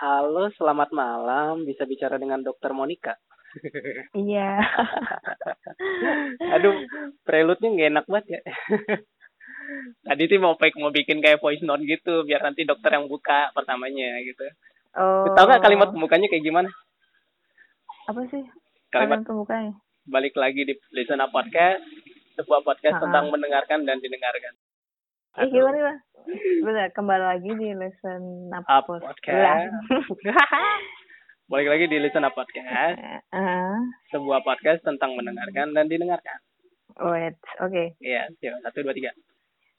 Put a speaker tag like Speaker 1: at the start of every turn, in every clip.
Speaker 1: Halo, selamat malam. Bisa bicara dengan Dokter Monica.
Speaker 2: Iya.
Speaker 1: Aduh, prelude-nya nggak enak banget ya. Tadi tuh mau mau bikin kayak voice note gitu, biar nanti dokter yang buka pertamanya gitu.
Speaker 2: Oh.
Speaker 1: Tahu nggak kalimat pembukanya kayak gimana?
Speaker 2: Apa sih?
Speaker 1: Kalimat
Speaker 2: Kalimat pembukanya.
Speaker 1: balik lagi di Listen Up Podcast, sebuah podcast
Speaker 2: Ah.
Speaker 1: tentang mendengarkan dan didengarkan.
Speaker 2: Eh gimana lah? Bentar, kembali lagi di lesson
Speaker 1: Up
Speaker 2: apa?
Speaker 1: Podcast. balik lagi di Listen Up Podcast,
Speaker 2: Ah,
Speaker 1: sebuah podcast tentang mendengarkan dan didengarkan.
Speaker 2: wait, oke.
Speaker 1: Iya, siap. satu dua tiga.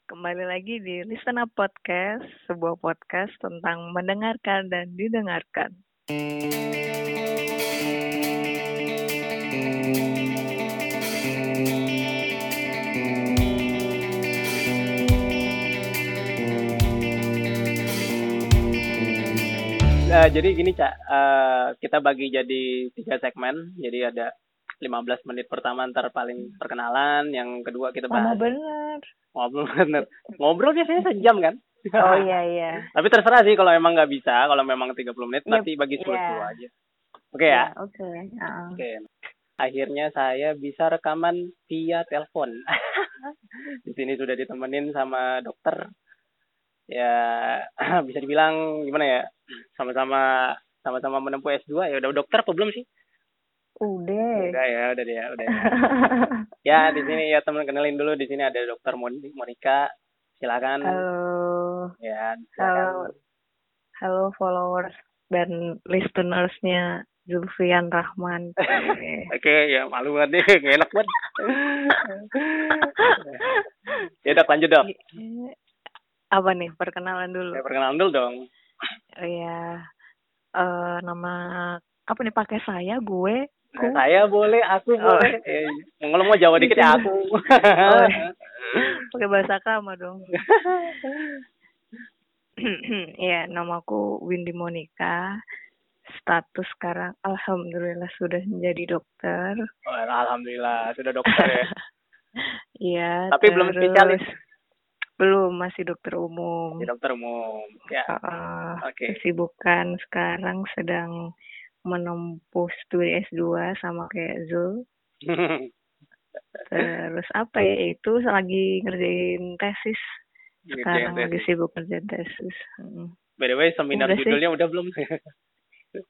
Speaker 2: Kembali lagi di Listen Up Podcast, sebuah podcast tentang mendengarkan dan didengarkan.
Speaker 1: Eh, jadi gini cak, Eh, kita bagi jadi tiga segmen. Jadi ada 15 menit pertama ntar paling perkenalan, yang kedua kita
Speaker 2: Lama
Speaker 1: bahas
Speaker 2: bener.
Speaker 1: ngobrol bener. Ngobrol biasanya sejam kan?
Speaker 2: Oh iya iya.
Speaker 1: Tapi terserah sih kalau emang nggak bisa, kalau memang 30 menit
Speaker 2: Yep,
Speaker 1: nanti bagi 10
Speaker 2: iya.
Speaker 1: aja. Oke ya.
Speaker 2: Oke. ah.
Speaker 1: Oke. Akhirnya saya bisa rekaman via telepon. Di sini sudah ditemenin sama dokter. Ya bisa dibilang gimana ya? Sama-sama sama-sama menempuh S2 ya udah dokter apa belum sih?
Speaker 2: Udah.
Speaker 1: Udah ya, udah ya, udah. ya. Ya, di sini ya teman kenalin dulu di sini ada dokter Mon- Monica. Silakan.
Speaker 2: Halo.
Speaker 1: Ya,
Speaker 2: Halo.
Speaker 1: silakan.
Speaker 2: Halo followers dan listeners-nya Zulfian Rahman.
Speaker 1: Oke, ya malu banget deh, nggak enak banget. ya dok, lanjut dok.
Speaker 2: Apa nih perkenalan dulu?
Speaker 1: Ya, perkenalan dulu dong.
Speaker 2: Oh ya. Eh nama apa nih pakai saya gue ku
Speaker 1: Saya boleh, aku
Speaker 2: Oh.
Speaker 1: boleh. Eh, kalau mau Jawa dikit ya aku.
Speaker 2: Oh. pakai bahasa kama dong. Iya, namaku Windy Monica. Status sekarang alhamdulillah sudah menjadi dokter.
Speaker 1: Oh, Alhamdulillah, sudah dokter ya.
Speaker 2: Iya.
Speaker 1: Tapi belum
Speaker 2: terus-
Speaker 1: spesialis?
Speaker 2: Belum, masih dokter umum.
Speaker 1: Di dokter umum. Ya,
Speaker 2: Heeh.
Speaker 1: oke.
Speaker 2: Kesibukan sekarang sedang menempuh studi S2 sama kayak Zul. Terus apa ya itu lagi ngerjain tesis. Sekarang lagi
Speaker 1: tesis.
Speaker 2: sibuk ngerjain tesis.
Speaker 1: By the way, seminar
Speaker 2: Udah sih.
Speaker 1: judulnya udah belum?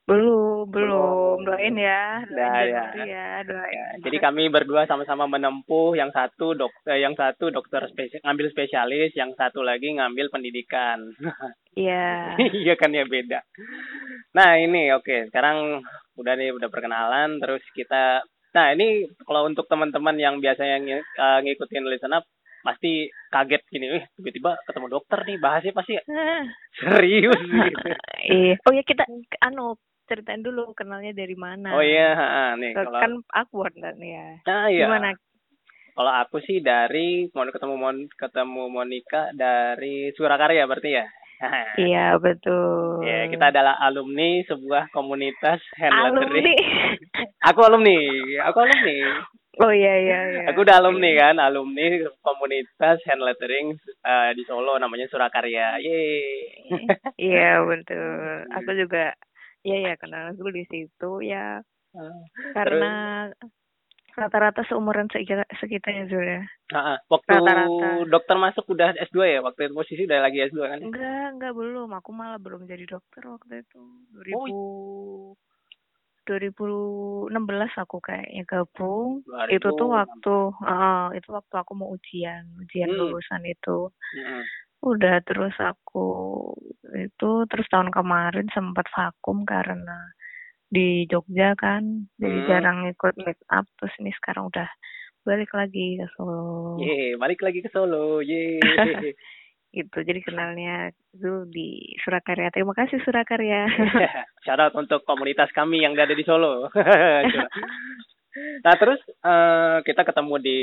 Speaker 2: Belum,
Speaker 1: Belum.
Speaker 2: Doain ya. Doain
Speaker 1: ya.
Speaker 2: Januari ya, doain.
Speaker 1: Ya, jadi kami berdua sama-sama menempuh yang satu dokter yang satu dokter spesial ngambil spesialis yang satu lagi ngambil pendidikan
Speaker 2: Iya.
Speaker 1: iya kan ya beda nah ini oke sekarang udah nih udah perkenalan terus kita nah ini kalau untuk teman-teman yang biasanya ng- eh, ngikutin listen up pasti kaget gini eh tiba-tiba ketemu dokter nih bahasnya pasti serius gitu
Speaker 2: Iya. Oh ya kita anu ceritain dulu kenalnya dari mana.
Speaker 1: oh iya nih
Speaker 2: Kan
Speaker 1: kalau
Speaker 2: awkward kan ya.
Speaker 1: nah, iya.
Speaker 2: Gimana?
Speaker 1: Kalau aku sih dari mau ketemu Mon ketemu Monica dari Surakarya berarti ya.
Speaker 2: Iya, betul.
Speaker 1: ya, kita adalah alumni sebuah komunitas hand
Speaker 2: alumni.
Speaker 1: lettering. Aku alumni, aku alumni.
Speaker 2: Oh iya iya iya.
Speaker 1: Aku udah alumni kan, alumni komunitas hand lettering eh, di Solo namanya Surakarya. Yeay.
Speaker 2: Iya, betul. Aku juga iya ya kenal dulu di situ ya karena rata-rata seumuran sekitar sekitarnya sudah.
Speaker 1: Ah, ah. waktu
Speaker 2: Rata-rata.
Speaker 1: dokter masuk udah S2 ya, waktu itu posisi udah lagi S2 kan?
Speaker 2: Enggak, enggak belum. Aku malah belum jadi dokter waktu itu. 2000 2016 aku kayaknya gabung.
Speaker 1: 2000.
Speaker 2: Itu tuh waktu eh, itu waktu aku mau ujian, ujian
Speaker 1: Hmm.
Speaker 2: lulusan itu.
Speaker 1: Mm-mm.
Speaker 2: Udah terus aku itu terus tahun kemarin sempat vakum karena di Jogja kan, jadi
Speaker 1: Hmm.
Speaker 2: jarang ikut make up. Terus ini sekarang udah balik lagi ke Solo.
Speaker 1: Yeay, balik lagi ke Solo. Yeay.
Speaker 2: Gitu, jadi kenalnya Zul di Surakarya. Terima kasih Surakarya.
Speaker 1: Out untuk komunitas kami yang ada di Solo. nah terus eh, kita ketemu di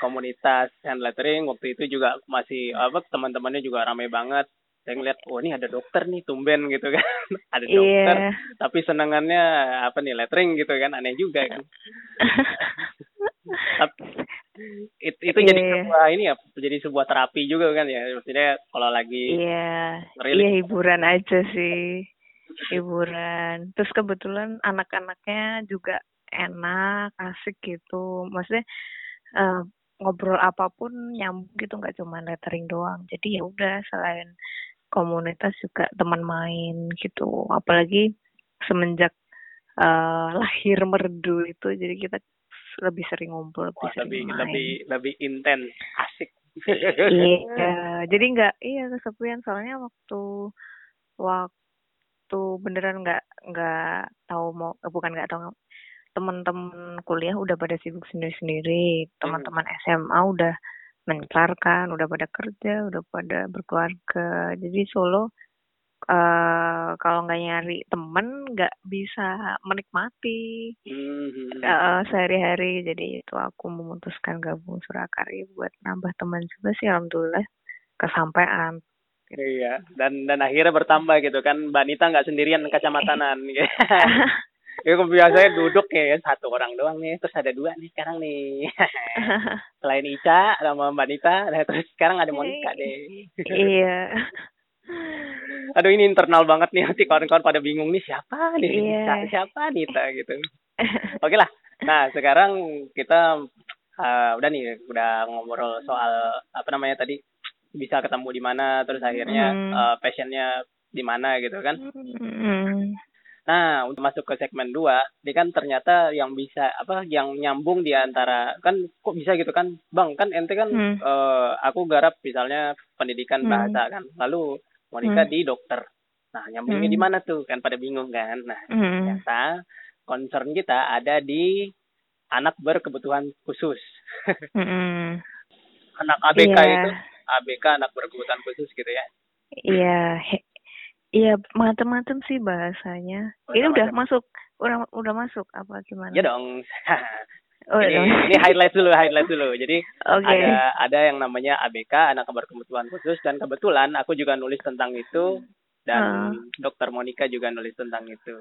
Speaker 1: komunitas hand lettering waktu itu juga masih apa teman-temannya juga ramai banget. Saya ngeliat, oh ini ada dokter nih, tumben gitu kan. ada dokter,
Speaker 2: Iya.
Speaker 1: tapi senangannya apa nih, lettering gitu kan, aneh juga kan. It- itu jadi
Speaker 2: Iya.
Speaker 1: sebuah ini ya, jadi sebuah terapi juga kan ya. Maksudnya kalau lagi
Speaker 2: Iya,
Speaker 1: Rilis.
Speaker 2: iya hiburan aja sih. hiburan terus kebetulan anak-anaknya juga enak asik gitu maksudnya uh, ngobrol apa pun nyambung gitu nggak cuma lettering doang jadi ya udah selain komunitas juga teman main gitu apalagi semenjak uh, lahir merdu itu jadi kita lebih sering ngumpul lebih sering
Speaker 1: lebih
Speaker 2: main.
Speaker 1: lebih lebih intens asik
Speaker 2: iya jadi nggak iya kesepian soalnya waktu waktu beneran nggak nggak tahu mau eh, bukan nggak tahu teman-teman kuliah udah pada sibuk sendiri-sendiri, hmm. teman-teman SMA udah mencarkan, udah pada kerja, udah pada berkeluarga. Jadi Solo uh, kalau nggak nyari temen nggak bisa menikmati mm-hmm. uh, sehari-hari. Jadi itu aku memutuskan gabung Surakarya buat nambah teman juga sih alhamdulillah kesampaian.
Speaker 1: Iya, dan dan akhirnya bertambah gitu kan. Mbak Nita nggak sendirian kacamatanan. ya biasanya duduk ya satu orang doang nih terus ada dua nih sekarang nih selain Ica sama Mbak Nita nah terus sekarang ada Monica deh
Speaker 2: iya
Speaker 1: aduh ini internal banget nih nanti kawan-kawan pada bingung nih siapa nih iya. siapa Nita gitu oke lah nah sekarang kita uh, udah nih udah ngobrol soal apa namanya tadi bisa ketemu di mana terus akhirnya hmm. uh, passionnya di mana gitu kan hmm. Nah, untuk masuk ke segmen dua, ini kan ternyata yang bisa apa yang nyambung di antara kan kok bisa gitu kan, Bang? Kan ente kan hmm. uh, aku garap misalnya pendidikan hmm. bahasa kan. Lalu Monica hmm. di dokter. Nah, nyambungnya hmm. di mana tuh? Kan pada bingung kan. Nah, hmm. ternyata concern kita ada di anak berkebutuhan khusus. hmm. Anak ABK yeah. itu, ABK anak berkebutuhan khusus gitu ya.
Speaker 2: Iya, Iya, macam-macam sih bahasanya. Oh, ini udah masuk, udah udah masuk apa gimana?
Speaker 1: Ya dong. oh, ini, ini highlight dulu, highlight dulu. Jadi okay. ada ada yang namanya ABK, anak berkebutuhan khusus dan kebetulan aku juga nulis tentang itu dan uh. Dokter Monica juga nulis tentang itu.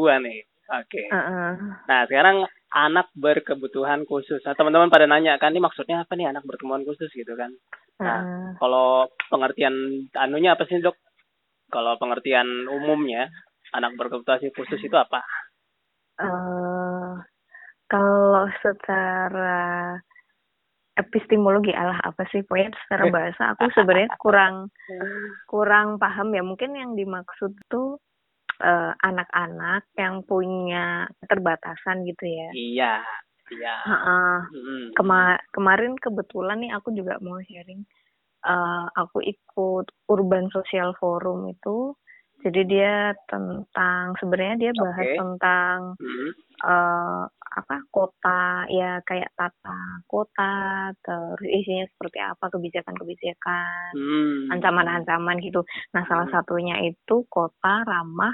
Speaker 1: Kedua nih. Oke. Okay. Uh -uh. Nah sekarang anak berkebutuhan khusus. Nah teman-teman pada nanya kan ini maksudnya apa nih anak berkebutuhan khusus gitu kan? Nah uh. kalau pengertian anunya apa sih dok? Kalau pengertian umumnya anak berkebutuhan khusus itu apa?
Speaker 2: Uh, kalau secara epistemologi Allah apa sih pokoknya secara bahasa aku sebenarnya kurang kurang paham ya mungkin yang dimaksud tuh uh, anak-anak yang punya keterbatasan gitu ya
Speaker 1: iya iya
Speaker 2: uh, hmm. Kema kemarin kebetulan nih aku juga mau sharing uh, aku ikut urban social forum itu jadi dia tentang sebenarnya dia bahas okay. tentang hmm. uh, apa kota ya kayak tata kota terus isinya seperti apa kebijakan-kebijakan hmm. ancaman-ancaman gitu. Nah salah satunya itu kota ramah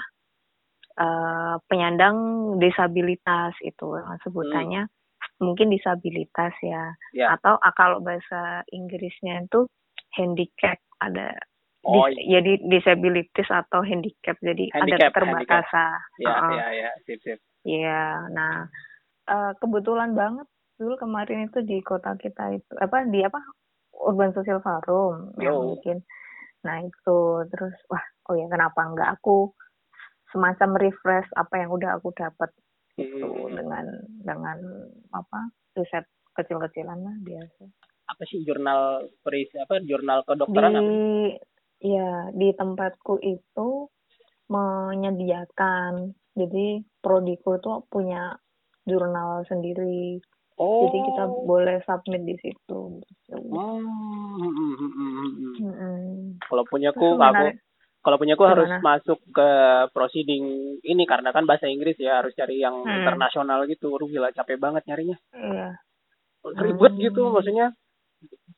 Speaker 2: uh, penyandang disabilitas itu sebutannya hmm. mungkin disabilitas ya yeah. atau uh, kalau bahasa Inggrisnya itu handicap ada Oh, dis, ya di disabilitas atau handicap jadi handicap, ada keterbatasan.
Speaker 1: Iya, iya, iya, sip, sip.
Speaker 2: Iya, nah uh, kebetulan banget dulu kemarin itu di kota kita itu apa di apa urban social forum Yo. yang mungkin nah itu terus wah oh ya kenapa enggak aku semacam refresh apa yang udah aku dapat itu hmm. dengan dengan apa riset kecil-kecilan lah biasa
Speaker 1: apa sih jurnal perisi apa jurnal kedokteran
Speaker 2: di
Speaker 1: apa?
Speaker 2: Iya, di tempatku itu menyediakan. Jadi prodiku itu punya jurnal sendiri. Oh. Jadi kita oh. boleh submit di situ. Oh.
Speaker 1: Hmm. Kalau punya aku, aku kalau punya aku harus masuk ke proceeding ini karena kan bahasa Inggris ya harus cari yang hmm. internasional gitu. Aduh gila capek banget nyarinya. Iya. Ribet hmm. gitu maksudnya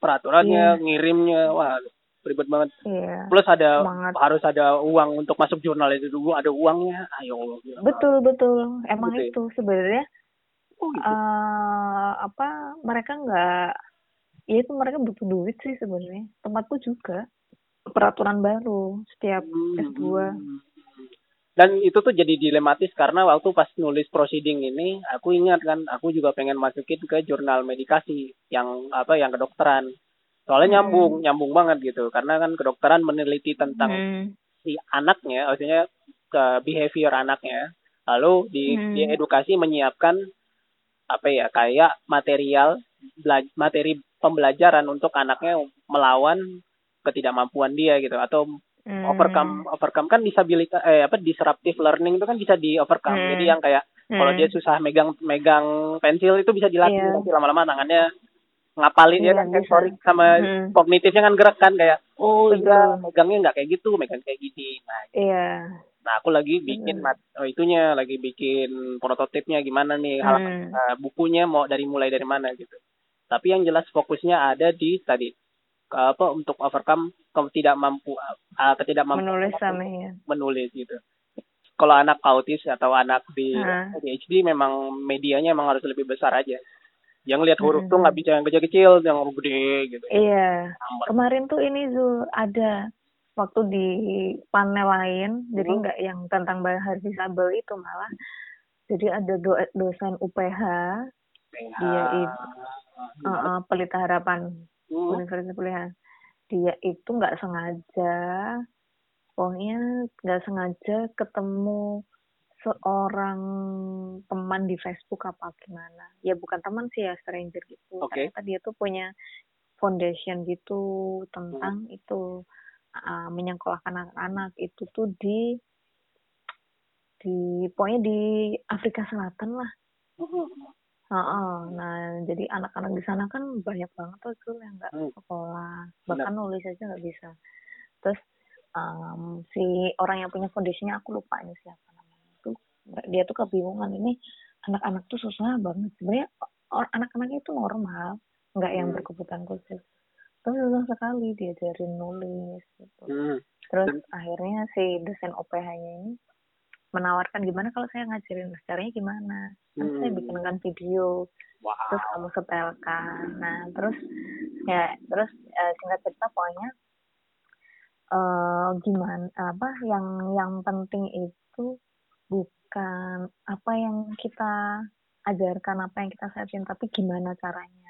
Speaker 1: peraturannya, iya. ngirimnya, wah ribet banget. Iya. Plus ada banget. harus ada uang untuk masuk jurnal itu dulu, ada uangnya. Ayo.
Speaker 2: Betul betul. Emang betul. itu sebenarnya oh, gitu. uh, apa mereka nggak ya itu mereka butuh duit sih sebenarnya. Tempatku juga peraturan baru setiap hmm. S2.
Speaker 1: Dan itu tuh jadi dilematis karena waktu pas nulis proceeding ini, aku ingat kan, aku juga pengen masukin ke jurnal medikasi yang apa yang kedokteran. Soalnya hmm. nyambung, nyambung banget gitu. Karena kan kedokteran meneliti tentang hmm. si anaknya, maksudnya ke behavior anaknya. Lalu di, hmm. di edukasi menyiapkan apa ya kayak material materi pembelajaran untuk anaknya melawan ketidakmampuan dia gitu atau hmm. overcome overcome kan disabilitas eh apa disruptive learning itu kan bisa di overcome hmm. jadi yang kayak hmm. kalau dia susah megang megang pensil itu bisa dilatih yeah. nanti lama-lama tangannya ngapalin yeah, ya kan sensorik sama hmm. kognitifnya kan gerak kan kayak oh iya megangnya nggak kayak gitu megang kayak gini nah gitu. yeah. nah aku lagi bikin hmm. oh, itunya lagi bikin prototipnya gimana nih halaman uh, bukunya mau dari mulai dari mana gitu tapi yang jelas fokusnya ada di tadi apa untuk overcome kamu tidak mampu uh, mampu
Speaker 2: menulis sama ya.
Speaker 1: Menulis gitu. Kalau anak autis atau anak di uh. ADHD memang medianya memang harus lebih besar aja. Yang lihat huruf hmm. tuh nggak bisa yang kecil-kecil yang gede gitu.
Speaker 2: Iya. Kemarin tuh ini Zul ada waktu di panel lain hmm. jadi nggak yang tentang bahasa disabel itu malah. Jadi ada do dosen UPH dia itu uh, uh, pelita harapan hmm. Universitas Pilihan dia itu nggak sengaja pokoknya nggak sengaja ketemu seorang teman di Facebook apa gimana ya bukan teman sih ya stranger gitu okay. ternyata dia tuh punya foundation gitu tentang hmm. itu uh, menyekolahkan anak-anak itu tuh di di pokoknya di Afrika Selatan lah Heeh. Nah, jadi anak-anak di sana kan banyak banget tuh tuh yang nggak hmm. sekolah, bahkan Benar. nulis aja nggak bisa. Terus um, si orang yang punya foundationnya aku lupa ini siapa namanya. Tuh dia tuh kebingungan ini anak-anak tuh susah banget. Sebenarnya anak-anaknya itu normal, nggak yang hmm. berkebutuhan khusus. Terus susah sekali diajarin nulis gitu. Hmm. Terus akhirnya si dosen OPH-nya ini menawarkan gimana kalau saya ngajarin caranya gimana kan hmm. saya bikinkan video wow. terus kamu setelkan nah terus ya terus uh, singkat cerita pokoknya uh, gimana apa yang yang penting itu bukan apa yang kita ajarkan apa yang kita siapin tapi gimana caranya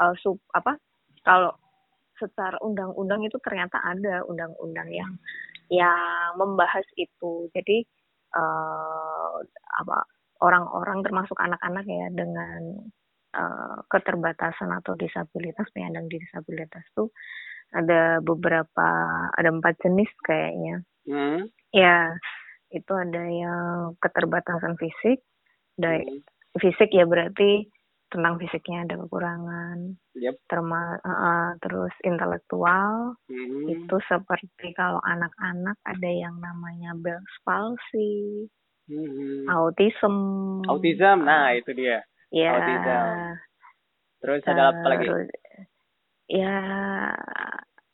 Speaker 2: uh, sub apa kalau secara undang-undang itu ternyata ada undang-undang yang yang membahas itu jadi uh, apa orang-orang termasuk anak-anak ya dengan uh, keterbatasan atau disabilitas penyandang disabilitas tuh ada beberapa ada empat jenis kayaknya hmm. ya itu ada yang keterbatasan fisik dari hmm. fisik ya berarti tentang fisiknya ada kekurangan, yep. terma uh, terus intelektual hmm. itu seperti kalau anak-anak ada yang namanya Bell's palsy, hmm. autism.
Speaker 1: Autism, nah itu dia.
Speaker 2: Ya.
Speaker 1: Autism. Terus ada apa lagi?
Speaker 2: Ya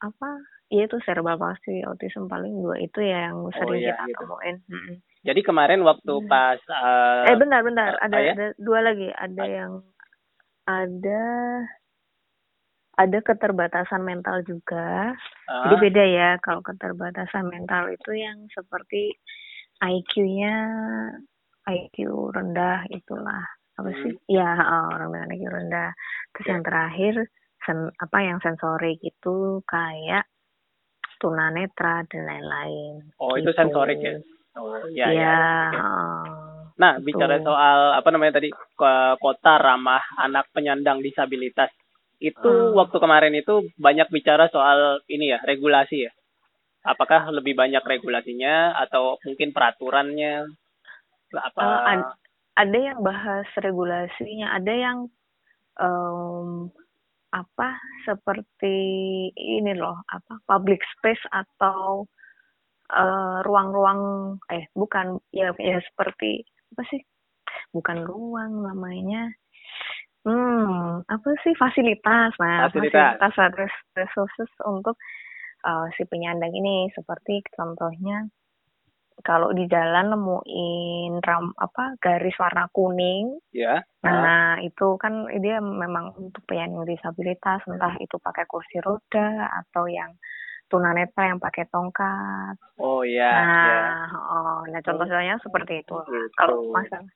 Speaker 2: apa? Ya itu cerebral palsy, autism paling dua itu ya yang sering oh, iya, kita gitu. temuin. Hmm.
Speaker 1: Jadi kemarin waktu hmm. pas uh,
Speaker 2: eh bentar bentar ada, uh, ya? ada dua lagi ada yang ada ada keterbatasan mental juga. Uh. Jadi beda ya kalau keterbatasan mental itu yang seperti IQ-nya IQ rendah itulah apa sih? Hmm. Ya orang dengan IQ rendah. Terus yeah. yang terakhir sen, apa yang sensori gitu kayak tunanetra dan lain-lain.
Speaker 1: Oh gitu. itu sensorik ya? Oh iya. Ya. ya. Nah bicara soal apa namanya tadi kota ramah anak penyandang disabilitas. Itu hmm. waktu kemarin itu banyak bicara soal ini ya regulasi ya. Apakah lebih banyak regulasinya atau mungkin peraturannya? Apa? Uh,
Speaker 2: ad, ada yang bahas regulasinya ada yang um, apa seperti ini loh apa public space atau ruang-ruang uh, eh bukan ya ya seperti apa sih bukan ruang namanya Hmm, apa sih fasilitas? Nah, fasilitas, fasilitas resources untuk uh, si penyandang ini seperti contohnya kalau di jalan nemuin ram apa garis warna kuning.
Speaker 1: Ya.
Speaker 2: Nah, uh. itu kan dia memang untuk penyandang disabilitas, entah itu pakai kursi roda atau yang tunanetra yang pakai tongkat.
Speaker 1: Oh iya.
Speaker 2: Nah, ya. oh, nah contohnya seperti itu. Kalau masalah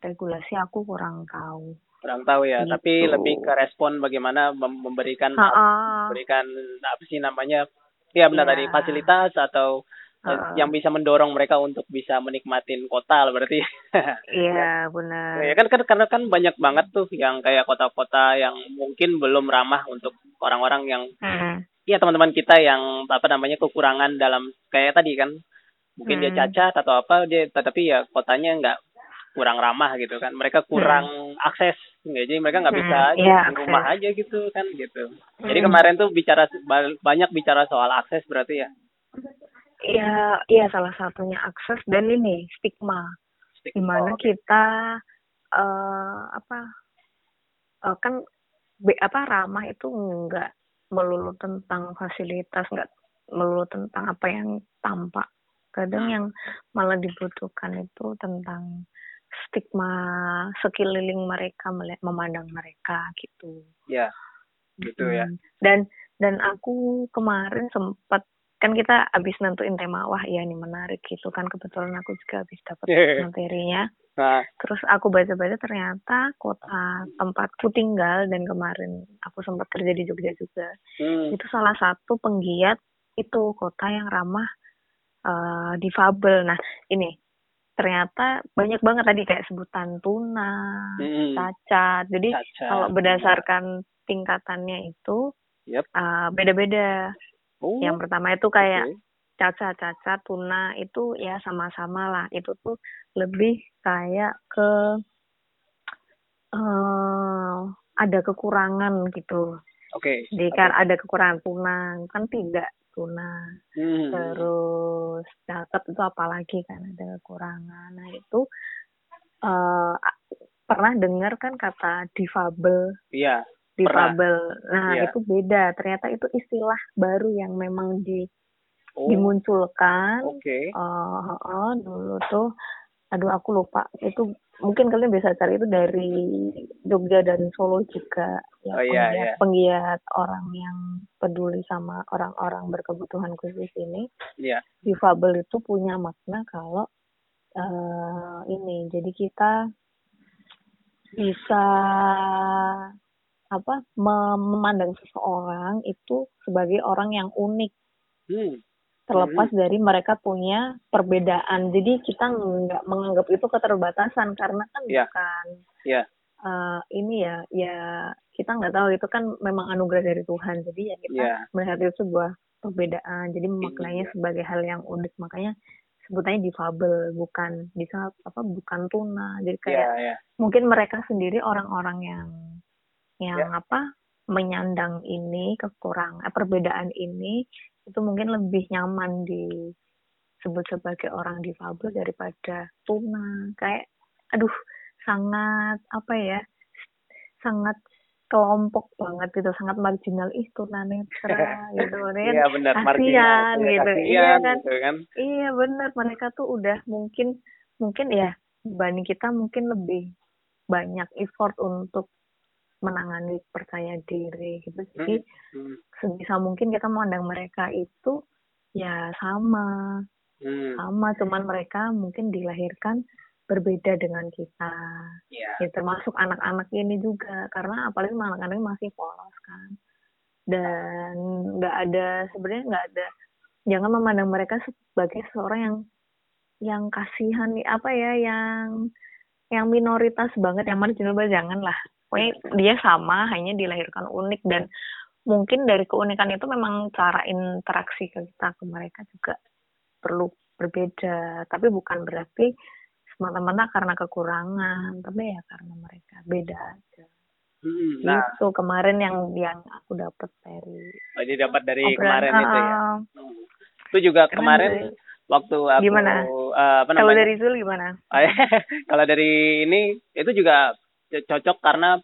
Speaker 2: regulasi aku kurang tahu
Speaker 1: kurang tahu ya gitu. tapi lebih ke respon bagaimana memberikan ha -ha. memberikan apa sih namanya ya benar yeah. tadi fasilitas atau uh. yang bisa mendorong mereka untuk bisa menikmatin kota berarti
Speaker 2: iya yeah, benar
Speaker 1: ya kan, kan karena kan banyak banget tuh yang kayak kota-kota yang mungkin belum ramah untuk orang-orang yang uh. Ya teman-teman kita yang apa namanya kekurangan dalam kayak tadi kan mungkin hmm. dia cacat atau apa dia tetapi ya kotanya nggak kurang ramah gitu kan mereka kurang hmm. akses jadi mereka nggak bisa hmm, aja ya, rumah aja gitu kan gitu hmm. jadi kemarin tuh bicara banyak bicara soal akses berarti ya
Speaker 2: iya iya salah satunya akses dan ini stigma, stigma. di mana kita uh, apa uh, kan be, apa ramah itu nggak melulu tentang fasilitas nggak melulu tentang apa yang tampak kadang hmm. yang malah dibutuhkan itu tentang stigma sekeliling mereka melihat memandang mereka gitu.
Speaker 1: Ya, gitu hmm. ya.
Speaker 2: Dan dan aku kemarin sempat kan kita habis nentuin tema wah iya ini menarik gitu kan kebetulan aku juga habis dapat materinya. Nah. Terus aku baca-baca ternyata kota tempatku tinggal dan kemarin aku sempat kerja di Jogja juga. Hmm. Itu salah satu penggiat itu kota yang ramah uh, difabel. Nah, ini ternyata banyak banget tadi kayak sebutan tuna, hmm. cacat. Jadi cacat. kalau berdasarkan tingkatannya itu yep. uh, beda-beda. Oh. Yang pertama itu kayak okay. Cacat, cacat, tuna itu ya sama-sama lah. Itu tuh lebih kayak ke uh, ada kekurangan gitu.
Speaker 1: Oke.
Speaker 2: Okay. Jadi kan ada kekurangan tuna kan tidak tuna hmm. terus catat itu apalagi kan ada kekurangan nah itu uh, pernah dengar kan kata difabel
Speaker 1: iya
Speaker 2: difabel nah iya. itu beda ternyata itu istilah baru yang memang di oh. dimunculkan
Speaker 1: okay.
Speaker 2: uh, uh, dulu tuh aduh aku lupa itu mungkin kalian bisa cari itu dari Jogja dan Solo juga ya oh, iya, penggiat, iya. penggiat orang yang peduli sama orang-orang berkebutuhan khusus ini
Speaker 1: yeah.
Speaker 2: difabel itu punya makna kalau uh, ini jadi kita bisa apa memandang seseorang itu sebagai orang yang unik hmm terlepas dari mereka punya perbedaan. Jadi kita nggak menganggap itu keterbatasan karena kan yeah. bukan
Speaker 1: yeah.
Speaker 2: Uh, ini ya ya kita nggak tahu itu kan memang anugerah dari Tuhan. Jadi ya kita yeah. melihat itu sebuah perbedaan. Jadi memaknainya yeah. sebagai hal yang unik. Makanya sebutannya difabel bukan bisa apa bukan tuna. Jadi kayak yeah, yeah. mungkin mereka sendiri orang-orang yang yang yeah. apa menyandang ini kekurangan eh, perbedaan ini itu mungkin lebih nyaman disebut sebagai orang difabel daripada tuna kayak aduh sangat apa ya sangat kelompok banget gitu sangat marginal. Ih tunanetra gitu kan
Speaker 1: iya benar
Speaker 2: kasihan gitu.
Speaker 1: Iya kan? gitu kan.
Speaker 2: Iya benar. Mereka tuh udah mungkin mungkin ya dibanding kita mungkin lebih banyak effort untuk menangani percaya diri gitu jadi hmm. sebisa mungkin kita memandang mereka itu ya sama hmm. sama cuman mereka mungkin dilahirkan berbeda dengan kita yeah. ya termasuk anak-anak ini juga karena apalagi anak-anak masih polos kan dan nggak ada sebenarnya nggak ada jangan memandang mereka sebagai seorang yang yang kasihan nih apa ya yang yang minoritas banget yang marginal jangan lah pokoknya dia sama hanya dilahirkan unik dan mungkin dari keunikan itu memang cara interaksi kita ke mereka juga perlu berbeda. Tapi bukan berarti semata-mata karena kekurangan tapi ya karena mereka beda aja. Hmm, nah. Itu kemarin yang yang aku dapat dari
Speaker 1: oh, jadi dapat dari kemarin itu ya? Hmm. itu juga kemarin dari, waktu aku
Speaker 2: gimana? uh, apa namanya? kalau dari Zul gimana?
Speaker 1: Kalau dari ini itu juga cocok karena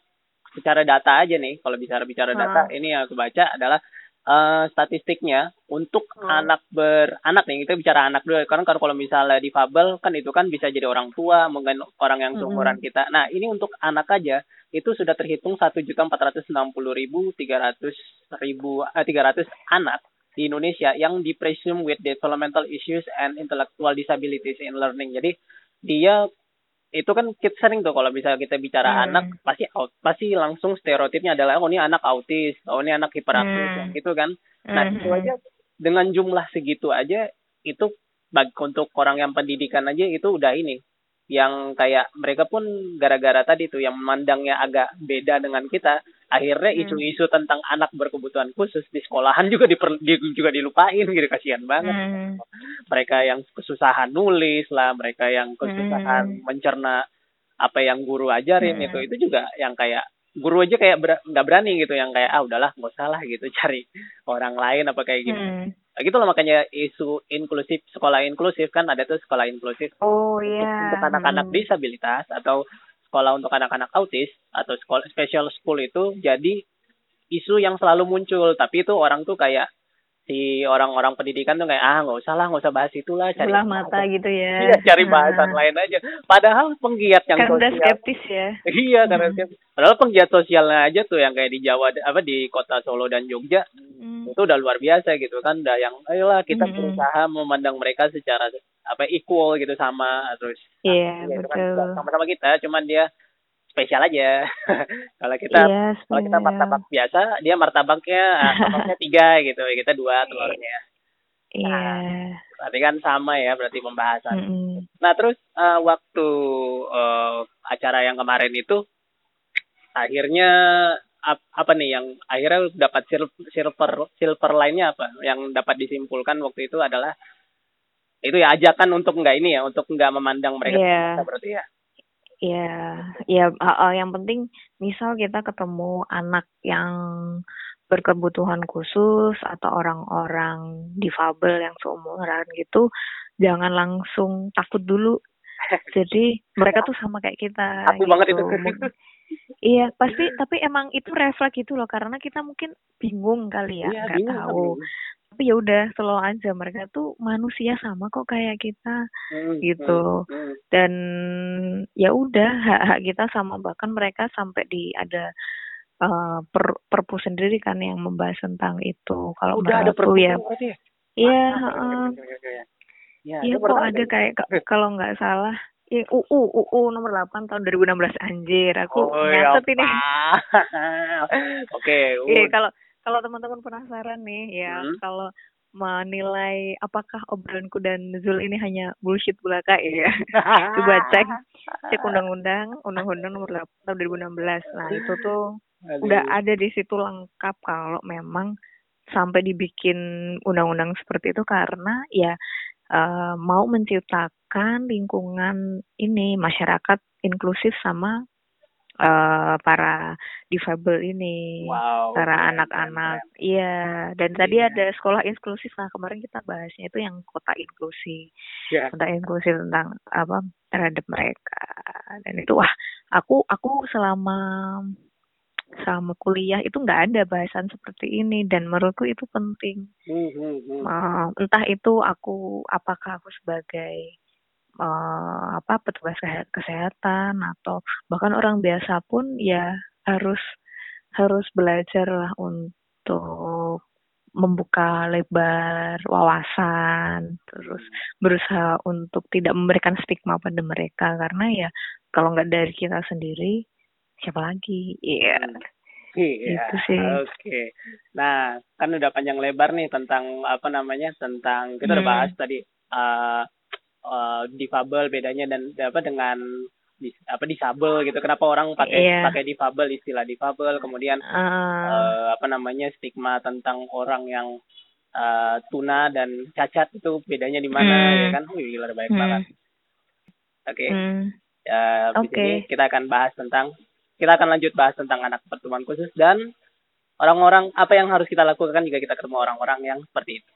Speaker 1: secara data aja nih. Kalau bicara bicara data ini yang aku baca adalah uh, statistiknya untuk hmm. anak beranak nih kita bicara anak dulu. Karena kalau misalnya difabel kan itu kan bisa jadi orang tua mungkin orang yang seumuran hmm. kita. Nah ini untuk anak aja itu sudah terhitung satu juta empat ratus enam puluh ribu tiga ratus ribu eh, tiga ratus anak di Indonesia yang di presume with developmental issues and intellectual disabilities in learning jadi dia itu kan kita sering tuh kalau bisa kita bicara hmm. anak pasti pasti langsung stereotipnya adalah oh ini anak autis oh ini anak hiperaktif hmm. gitu kan nah hmm. itu aja dengan jumlah segitu aja itu bagi untuk orang yang pendidikan aja itu udah ini yang kayak mereka pun gara-gara tadi tuh yang memandangnya agak beda dengan kita akhirnya hmm. isu-isu tentang anak berkebutuhan khusus di sekolahan juga diper, di, juga dilupain gitu kasihan banget hmm. mereka yang kesusahan nulis lah mereka yang kesusahan hmm. mencerna apa yang guru ajarin hmm. itu itu juga yang kayak guru aja kayak nggak ber, berani gitu yang kayak ah udahlah nggak usah lah gitu cari orang lain apa kayak gitu hmm. nah, gitu loh makanya isu inklusif sekolah inklusif kan ada tuh sekolah inklusif
Speaker 2: oh iya yeah.
Speaker 1: untuk anak-anak hmm. disabilitas atau sekolah untuk anak-anak autis atau sekolah special school itu jadi isu yang selalu muncul. Tapi itu orang tuh kayak si orang-orang pendidikan tuh kayak ah nggak usah lah nggak usah bahas itulah
Speaker 2: cari Belah mata gitu ya
Speaker 1: iya cari bahasan nah. lain aja padahal penggiat yang
Speaker 2: karena sosial skeptis ya
Speaker 1: iya karena hmm. skeptis padahal penggiat sosialnya aja tuh yang kayak di Jawa apa di kota Solo dan Jogja hmm. itu udah luar biasa gitu kan udah yang ayolah kita hmm. berusaha memandang mereka secara apa equal gitu sama terus
Speaker 2: iya yeah, betul kan,
Speaker 1: sama-sama kita cuman dia spesial aja. kalau kita yes, kalau kita martabak biasa, dia martabaknya ah, martabaknya tiga gitu, kita dua telurnya.
Speaker 2: Iya. Nah,
Speaker 1: berarti kan sama ya, berarti pembahasan. Mm -hmm. Nah terus uh, waktu uh, acara yang kemarin itu, akhirnya ap, apa nih yang akhirnya dapat silver silver lainnya apa? Yang dapat disimpulkan waktu itu adalah itu ya ajakan untuk enggak ini ya, untuk enggak memandang mereka
Speaker 2: yeah.
Speaker 1: berarti ya.
Speaker 2: Ya, ya uh, yang penting misal kita ketemu anak yang berkebutuhan khusus atau orang-orang difabel yang seumuran gitu, jangan langsung takut dulu. Jadi mereka tuh sama kayak kita.
Speaker 1: Aku gitu. banget itu.
Speaker 2: iya, pasti tapi emang itu refleks gitu loh karena kita mungkin bingung kali ya, iya, nggak iya, tahu. Bingung tapi ya udah slow aja. Mereka tuh manusia sama kok kayak kita hmm, gitu. hmm, hmm. dan ya udah hak hak kita sama. Bahkan mereka sampai di ada uh, per, perpu sendiri kan yang membahas tentang itu. Kalau
Speaker 1: udah ada perpu
Speaker 2: ya, ya? Iya uh, ya, ya kok ada kayak kalau nggak salah Ya, UU, UU nomor 8 tahun 2016 anjir. Aku oh, ya nyatet ini.
Speaker 1: Oke, okay,
Speaker 2: Iya, kalau kalau teman-teman penasaran nih ya hmm. kalau menilai apakah obrolanku dan Zul ini hanya bullshit belaka ya. Coba cek cek undang-undang undang-undang nomor 8 tahun 2016. Nah, itu tuh Aduh. udah ada di situ lengkap kalau memang sampai dibikin undang-undang seperti itu karena ya uh, mau menciptakan lingkungan ini masyarakat inklusif sama uh, para difabel ini,
Speaker 1: wow,
Speaker 2: para anak-anak. Iya, dan yeah. tadi ada sekolah inklusif. Nah, kemarin kita bahasnya itu yang kota inklusi. Yeah. Kota inklusif tentang apa terhadap mereka. Dan itu wah, aku aku selama sama kuliah itu nggak ada bahasan seperti ini dan menurutku itu penting. Mm -hmm. uh, entah itu aku apakah aku sebagai uh, apa petugas kesehatan atau bahkan orang biasa pun ya harus harus belajar lah untuk membuka lebar wawasan terus berusaha untuk tidak memberikan stigma pada mereka karena ya kalau nggak dari kita sendiri siapa lagi iya yeah.
Speaker 1: Iya, itu sih. Oke. Okay. Nah, kan udah panjang lebar nih tentang apa namanya tentang kita hmm. udah bahas tadi uh, uh, difabel bedanya dan apa dengan di, apa disabel gitu kenapa orang pakai yeah. pakai difabel istilah difabel kemudian uh. Uh, apa namanya stigma tentang orang yang uh, tuna dan cacat itu bedanya di mana hmm. ya kan wih gila banyak hmm. banget oke okay. hmm. ya okay. kita akan bahas tentang kita akan lanjut bahas tentang anak pertemuan khusus dan orang-orang apa yang harus kita lakukan jika kita ketemu orang-orang yang seperti itu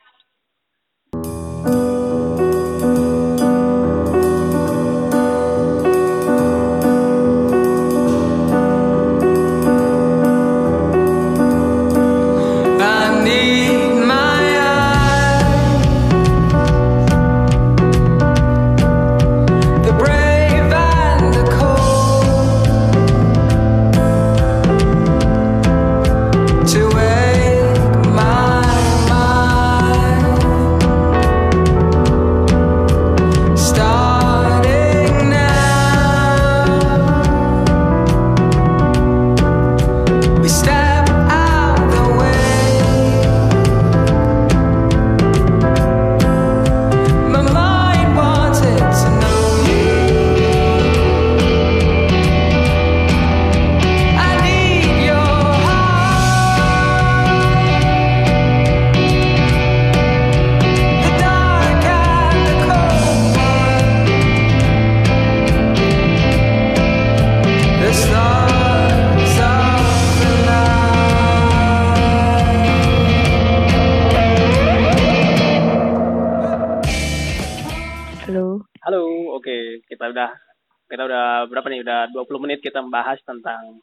Speaker 1: udah 20 menit kita membahas tentang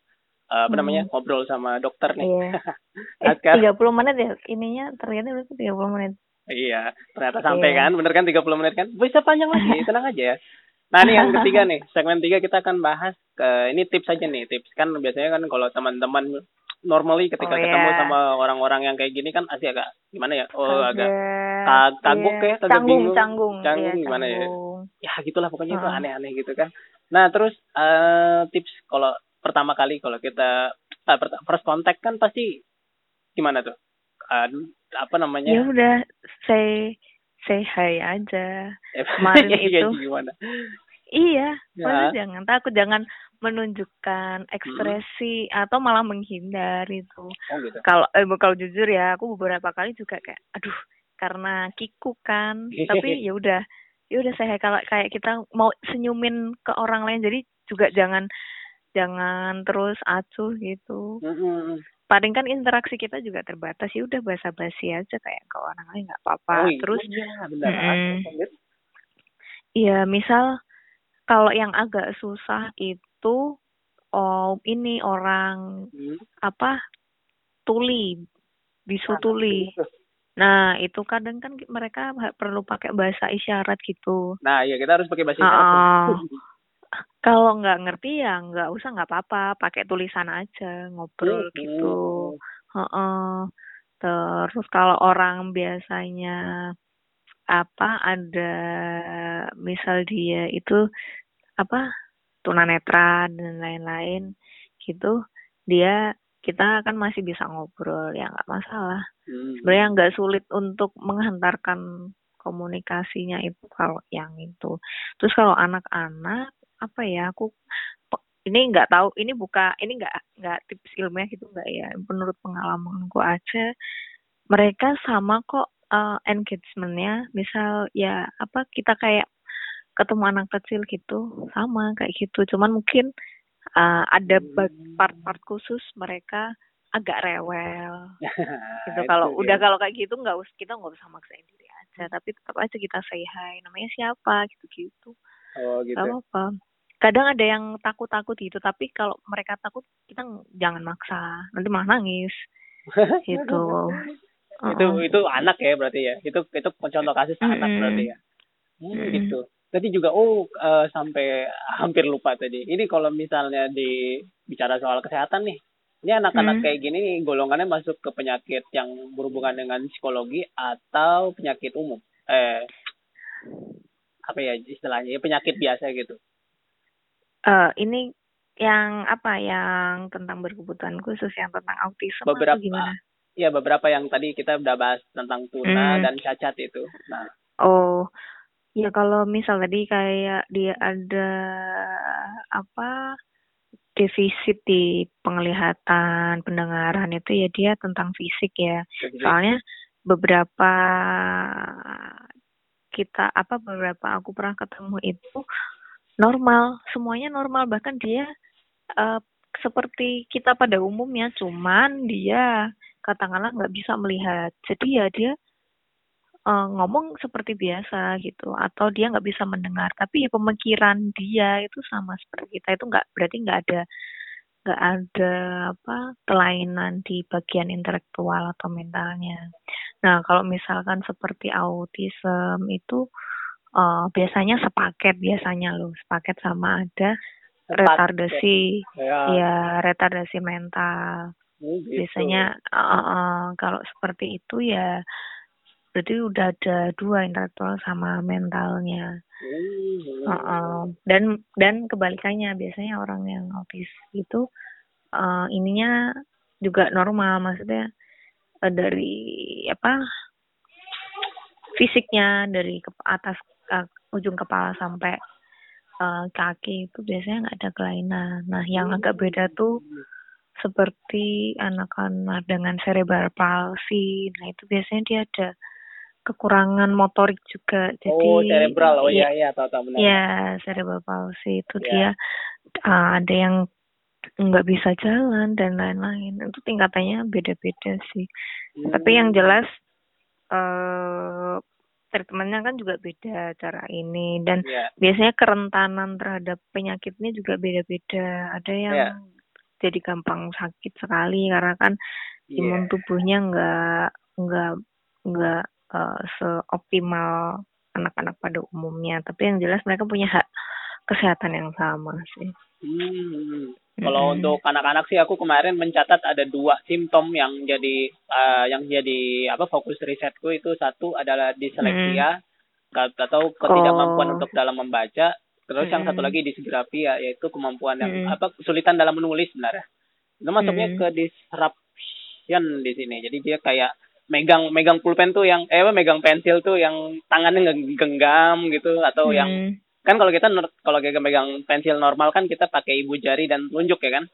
Speaker 1: uh, apa hmm. namanya ngobrol sama dokter nih.
Speaker 2: Iya. eh, 30 menit ya ininya ternyata udah 30 menit.
Speaker 1: Iya, ternyata sampai iya. kan, bener kan 30 menit kan? Bisa panjang lagi, tenang aja ya. Nah ini yang ketiga nih, segmen tiga kita akan bahas ke ini tips aja nih, tips kan biasanya kan kalau teman-teman normally ketika oh, ketemu yeah. sama orang-orang yang kayak gini kan pasti agak gimana ya? Oh agak kagok yeah. ya, agak
Speaker 2: canggung, bingung, canggung,
Speaker 1: canggung yeah, gimana ya? Ya gitulah pokoknya uh. itu aneh-aneh gitu kan. Nah, terus uh, tips kalau pertama kali kalau kita uh, first contact kan pasti gimana tuh? Uh, apa namanya?
Speaker 2: Ya udah say say hi aja. Kemarin iya, itu. gimana? Iya, ya. jangan takut, jangan menunjukkan ekspresi hmm. atau malah menghindar itu. Oh, gitu. Kalau eh, kalau jujur ya, aku beberapa kali juga kayak, aduh, karena kiku kan. Tapi ya udah, ya udah saya kalau kayak kita mau senyumin ke orang lain jadi juga jangan jangan terus acuh gitu. Mm-hmm. paling kan interaksi kita juga terbatas. Ya udah basa basi aja kayak ke orang lain nggak apa-apa. Oh, iya, terus iya mm, misal kalau yang agak susah itu oh ini orang hmm. apa tuli bisu tuli Nah, itu kadang kan mereka perlu pakai bahasa isyarat gitu.
Speaker 1: Nah, iya kita harus pakai bahasa isyarat. Uh,
Speaker 2: kalau nggak ngerti ya nggak usah nggak apa-apa, pakai tulisan aja, ngobrol hmm. gitu. Uh, uh. Terus kalau orang biasanya apa ada misal dia itu apa tunanetra dan lain-lain gitu, dia kita kan masih bisa ngobrol ya nggak masalah. Hmm. sebenarnya nggak sulit untuk menghantarkan komunikasinya itu kalau yang itu. Terus kalau anak-anak apa ya aku ini nggak tahu ini buka ini nggak nggak tips ilmiah gitu nggak ya? Menurut pengalamanku aja mereka sama kok uh, engagementnya. Misal ya apa kita kayak ketemu anak kecil gitu sama kayak gitu. Cuman mungkin uh, ada hmm. part-part khusus mereka agak rewel gitu kalau ya. udah kalau kayak gitu nggak usah kita nggak usah maksain diri aja tapi tetap aja kita say hi namanya siapa gitu gitu oh, gitu. Gak apa kadang ada yang takut-takut gitu tapi kalau mereka takut kita jangan maksa nanti malah nangis gitu
Speaker 1: itu uh -uh. itu anak ya berarti ya itu itu contoh kasus mm -hmm. anak berarti ya hmm, mm -hmm. gitu tadi juga oh uh, sampai hampir lupa tadi. Ini kalau misalnya di bicara soal kesehatan nih, ini anak-anak hmm. kayak gini golongannya masuk ke penyakit yang berhubungan dengan psikologi atau penyakit umum eh apa ya istilahnya ya penyakit biasa gitu
Speaker 2: uh, ini yang apa yang tentang berkebutuhan khusus yang tentang autisme
Speaker 1: beberapa
Speaker 2: gimana?
Speaker 1: Ya beberapa yang tadi kita udah bahas tentang tuna hmm. dan cacat itu. Nah.
Speaker 2: Oh, ya kalau misal tadi kayak dia ada apa defisit di penglihatan, pendengaran itu ya dia tentang fisik ya. Soalnya beberapa kita apa beberapa aku pernah ketemu itu normal, semuanya normal. Bahkan dia uh, seperti kita pada umumnya, cuman dia katakanlah nggak bisa melihat, jadi ya dia uh, ngomong seperti biasa gitu, atau dia nggak bisa mendengar, tapi ya pemikiran dia itu sama seperti kita itu nggak berarti nggak ada nggak ada apa kelainan di bagian intelektual atau mentalnya. Nah kalau misalkan seperti autism itu uh, biasanya sepaket biasanya loh sepaket sama ada retardasi ya, ya retardasi mental oh, gitu. biasanya uh, uh, kalau seperti itu ya berarti udah ada dua intelektual sama mentalnya. Uh, uh, dan dan kebalikannya biasanya orang yang autis itu uh, ininya juga normal. Maksudnya uh, dari apa fisiknya dari ke atas uh, ujung kepala sampai uh, kaki itu biasanya nggak ada kelainan. Nah, yang agak beda tuh seperti anak-anak dengan cerebral palsy. Nah, itu biasanya dia ada kekurangan motorik juga. Jadi
Speaker 1: Oh, cerebral. Oh iya iya, tahu tahu benar.
Speaker 2: Iya, cerebral palsy itu yeah. dia uh, ada yang nggak bisa jalan dan lain-lain. Itu tingkatannya beda-beda sih. Hmm. Tapi yang jelas uh, treatmentnya kan juga beda cara ini dan yeah. biasanya kerentanan terhadap penyakitnya juga beda-beda ada yang yeah. jadi gampang sakit sekali karena kan yeah. imun tubuhnya nggak nggak nggak uh, seoptimal anak-anak pada umumnya tapi yang jelas mereka punya hak kesehatan yang sama sih.
Speaker 1: Hmm. Kalau hmm. untuk anak-anak sih aku kemarin mencatat ada dua simptom yang jadi uh, yang jadi apa fokus risetku itu satu adalah disleksia hmm. atau ketidakmampuan oh. untuk dalam membaca. Terus hmm. yang satu hmm. lagi disgrafia yaitu kemampuan yang hmm. apa kesulitan dalam menulis sebenarnya. Itu masuknya hmm. ke disruption di sini. Jadi dia kayak megang megang pulpen tuh yang eh megang pensil tuh yang tangannya genggam gitu atau hmm. yang kan kalau kita kalau kita megang pensil normal kan kita pakai ibu jari dan telunjuk ya kan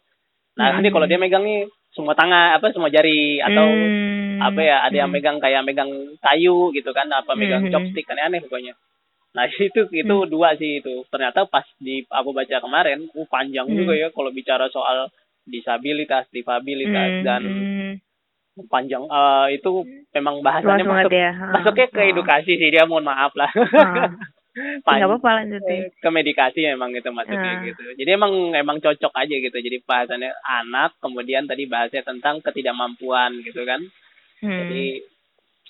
Speaker 1: nah hmm. nanti kalau dia megang nih semua tangan apa semua jari atau hmm. apa ya ada yang hmm. megang kayak megang kayu gitu kan apa megang hmm. chopstick kan aneh pokoknya nah itu itu hmm. dua sih itu ternyata pas di aku baca kemarin uh panjang hmm. juga ya kalau bicara soal disabilitas difabilitas hmm. dan hmm. Panjang uh, itu memang bahasanya masuk ya. masuknya ke edukasi sih dia mohon maaf lah
Speaker 2: Nggak apa-apa lanjutin.
Speaker 1: Ke medikasi emang itu maksudnya nah. gitu. Jadi emang emang cocok aja gitu. Jadi bahasannya anak, kemudian tadi bahasnya tentang ketidakmampuan gitu kan. Hmm. Jadi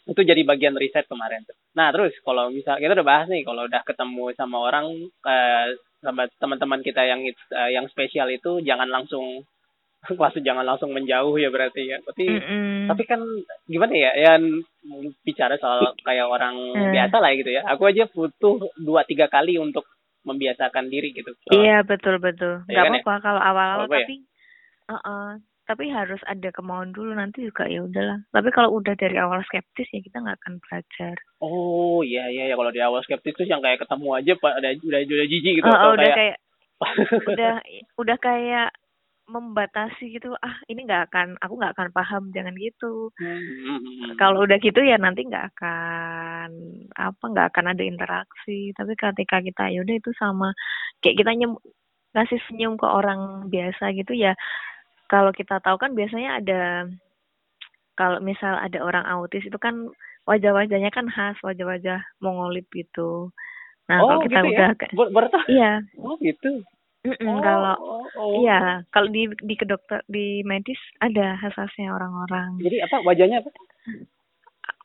Speaker 1: itu jadi bagian riset kemarin tuh. Nah terus kalau misal kita udah bahas nih, kalau udah ketemu sama orang eh, sama teman-teman kita yang uh, yang spesial itu jangan langsung kelas jangan langsung menjauh ya berarti ya. Tapi mm -hmm. tapi kan gimana ya? Ya bicara soal kayak orang mm. biasa lah gitu ya. Aku aja butuh dua tiga kali untuk membiasakan diri gitu.
Speaker 2: iya betul betul. Ya, Gak kan ya? apa-apa ya? kalau awal-awal tapi ya? uh -uh, tapi harus ada kemauan dulu nanti juga ya udahlah. Tapi kalau udah dari awal skeptis ya kita nggak akan belajar.
Speaker 1: Oh iya iya ya kalau di awal skeptis tuh yang kayak ketemu aja pak udah udah udah jijik gitu.
Speaker 2: Oh, oh udah kayak, kayak udah udah kayak membatasi gitu ah ini nggak akan aku nggak akan paham jangan gitu hmm. kalau udah gitu ya nanti nggak akan apa nggak akan ada interaksi tapi ketika kita yaudah itu sama kayak kita nyem ngasih senyum ke orang biasa gitu ya kalau kita tahu kan biasanya ada kalau misal ada orang autis itu kan wajah-wajahnya kan khas wajah-wajah mongolid gitu nah oh, kalau kita gitu ya? udah
Speaker 1: ya? Ber iya
Speaker 2: oh
Speaker 1: gitu
Speaker 2: Mm -mm, oh, kalau oh, oh. iya kalau di di kedokter di medis ada khasnya orang-orang.
Speaker 1: Jadi apa wajahnya apa?